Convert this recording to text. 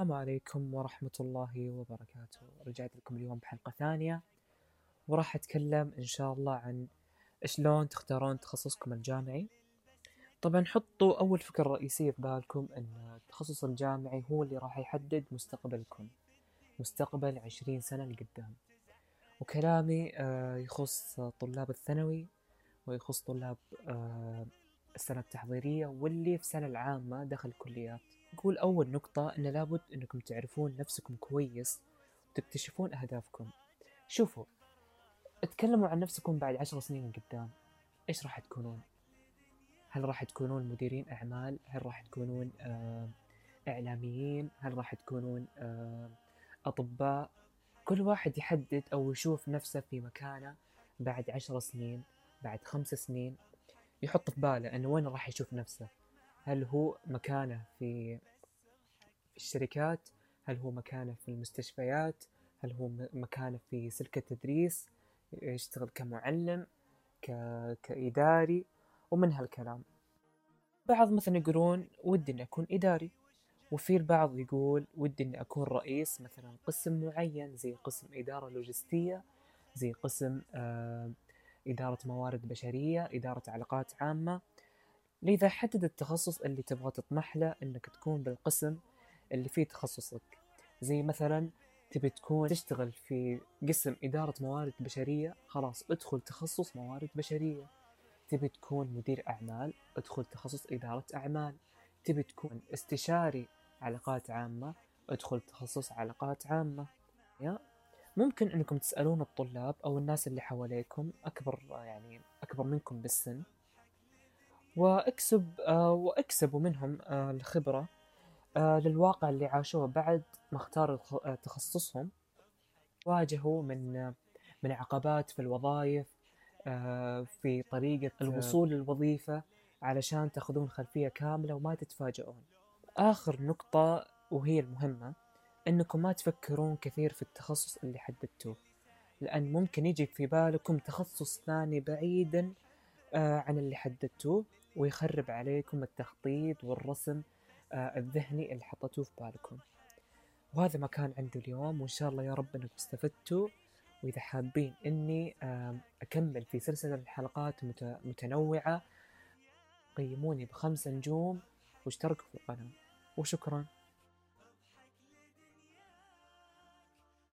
السلام عليكم ورحمة الله وبركاته. رجعت لكم اليوم بحلقة ثانية وراح أتكلم إن شاء الله عن شلون تختارون تخصصكم الجامعي. طبعا حطوا أول فكرة رئيسية في بالكم أن التخصص الجامعي هو اللي راح يحدد مستقبلكم مستقبل عشرين سنة لقدام. وكلامي آه، يخص طلاب الثانوي ويخص طلاب آه، السنة التحضيرية واللي في سنة العامة دخل الكليات. نقول أول نقطة أن لابد أنكم تعرفون نفسكم كويس وتكتشفون أهدافكم. شوفوا اتكلموا عن نفسكم بعد عشر سنين قدام. إيش راح تكونون؟ هل راح تكونون مديرين أعمال؟ هل راح تكونون آه، إعلاميين؟ هل راح تكونون آه، أطباء؟ كل واحد يحدد أو يشوف نفسه في مكانه بعد عشر سنين بعد خمس سنين. يحط في باله أنه وين راح يشوف نفسه. هل هو مكانه في الشركات؟ هل هو مكانه في المستشفيات هل هو مكانه في سلك التدريس؟ يشتغل كمعلم ك... كإداري ومن هالكلام. بعض مثلا يقولون ودي إني أكون إداري. وفي البعض يقول ودي إني أكون رئيس مثلا قسم معين زي قسم إدارة لوجستية زي قسم آه إدارة موارد بشرية إدارة علاقات عامة. لذا حدد التخصص اللي تبغى تطمح له إنك تكون بالقسم اللي فيه تخصصك. زي مثلا تبي تكون تشتغل في قسم إدارة موارد بشرية خلاص ادخل تخصص موارد بشرية. تبي تكون مدير أعمال ادخل تخصص إدارة أعمال. تبي تكون استشاري علاقات عامة ادخل تخصص علاقات عامة. يا؟ ممكن إنكم تسألون الطلاب أو الناس اللي حواليكم أكبر يعني أكبر منكم بالسن واكسب آه، واكسبوا منهم آه، الخبرة آه، للواقع اللي عاشوه بعد ما اختاروا تخصصهم. واجهوا من من عقبات في الوظائف في طريقة الوصول للوظيفة علشان تاخذون خلفية كاملة وما تتفاجئون. آخر نقطة وهي المهمة إنكم ما تفكرون كثير في التخصص اللي حددتوه لأن ممكن يجي في بالكم تخصص ثاني بعيدا عن اللي حددتوه ويخرب عليكم التخطيط والرسم آه، الذهني اللي حطيتوه في بالكم. وهذا ما كان عندي اليوم وإن شاء الله يا رب أنكم استفدتوا. وإذا حابين إني أكمل في سلسلة الحلقات متنوعة قيموني بخمس نجوم واشتركوا في القناة. وشكرا.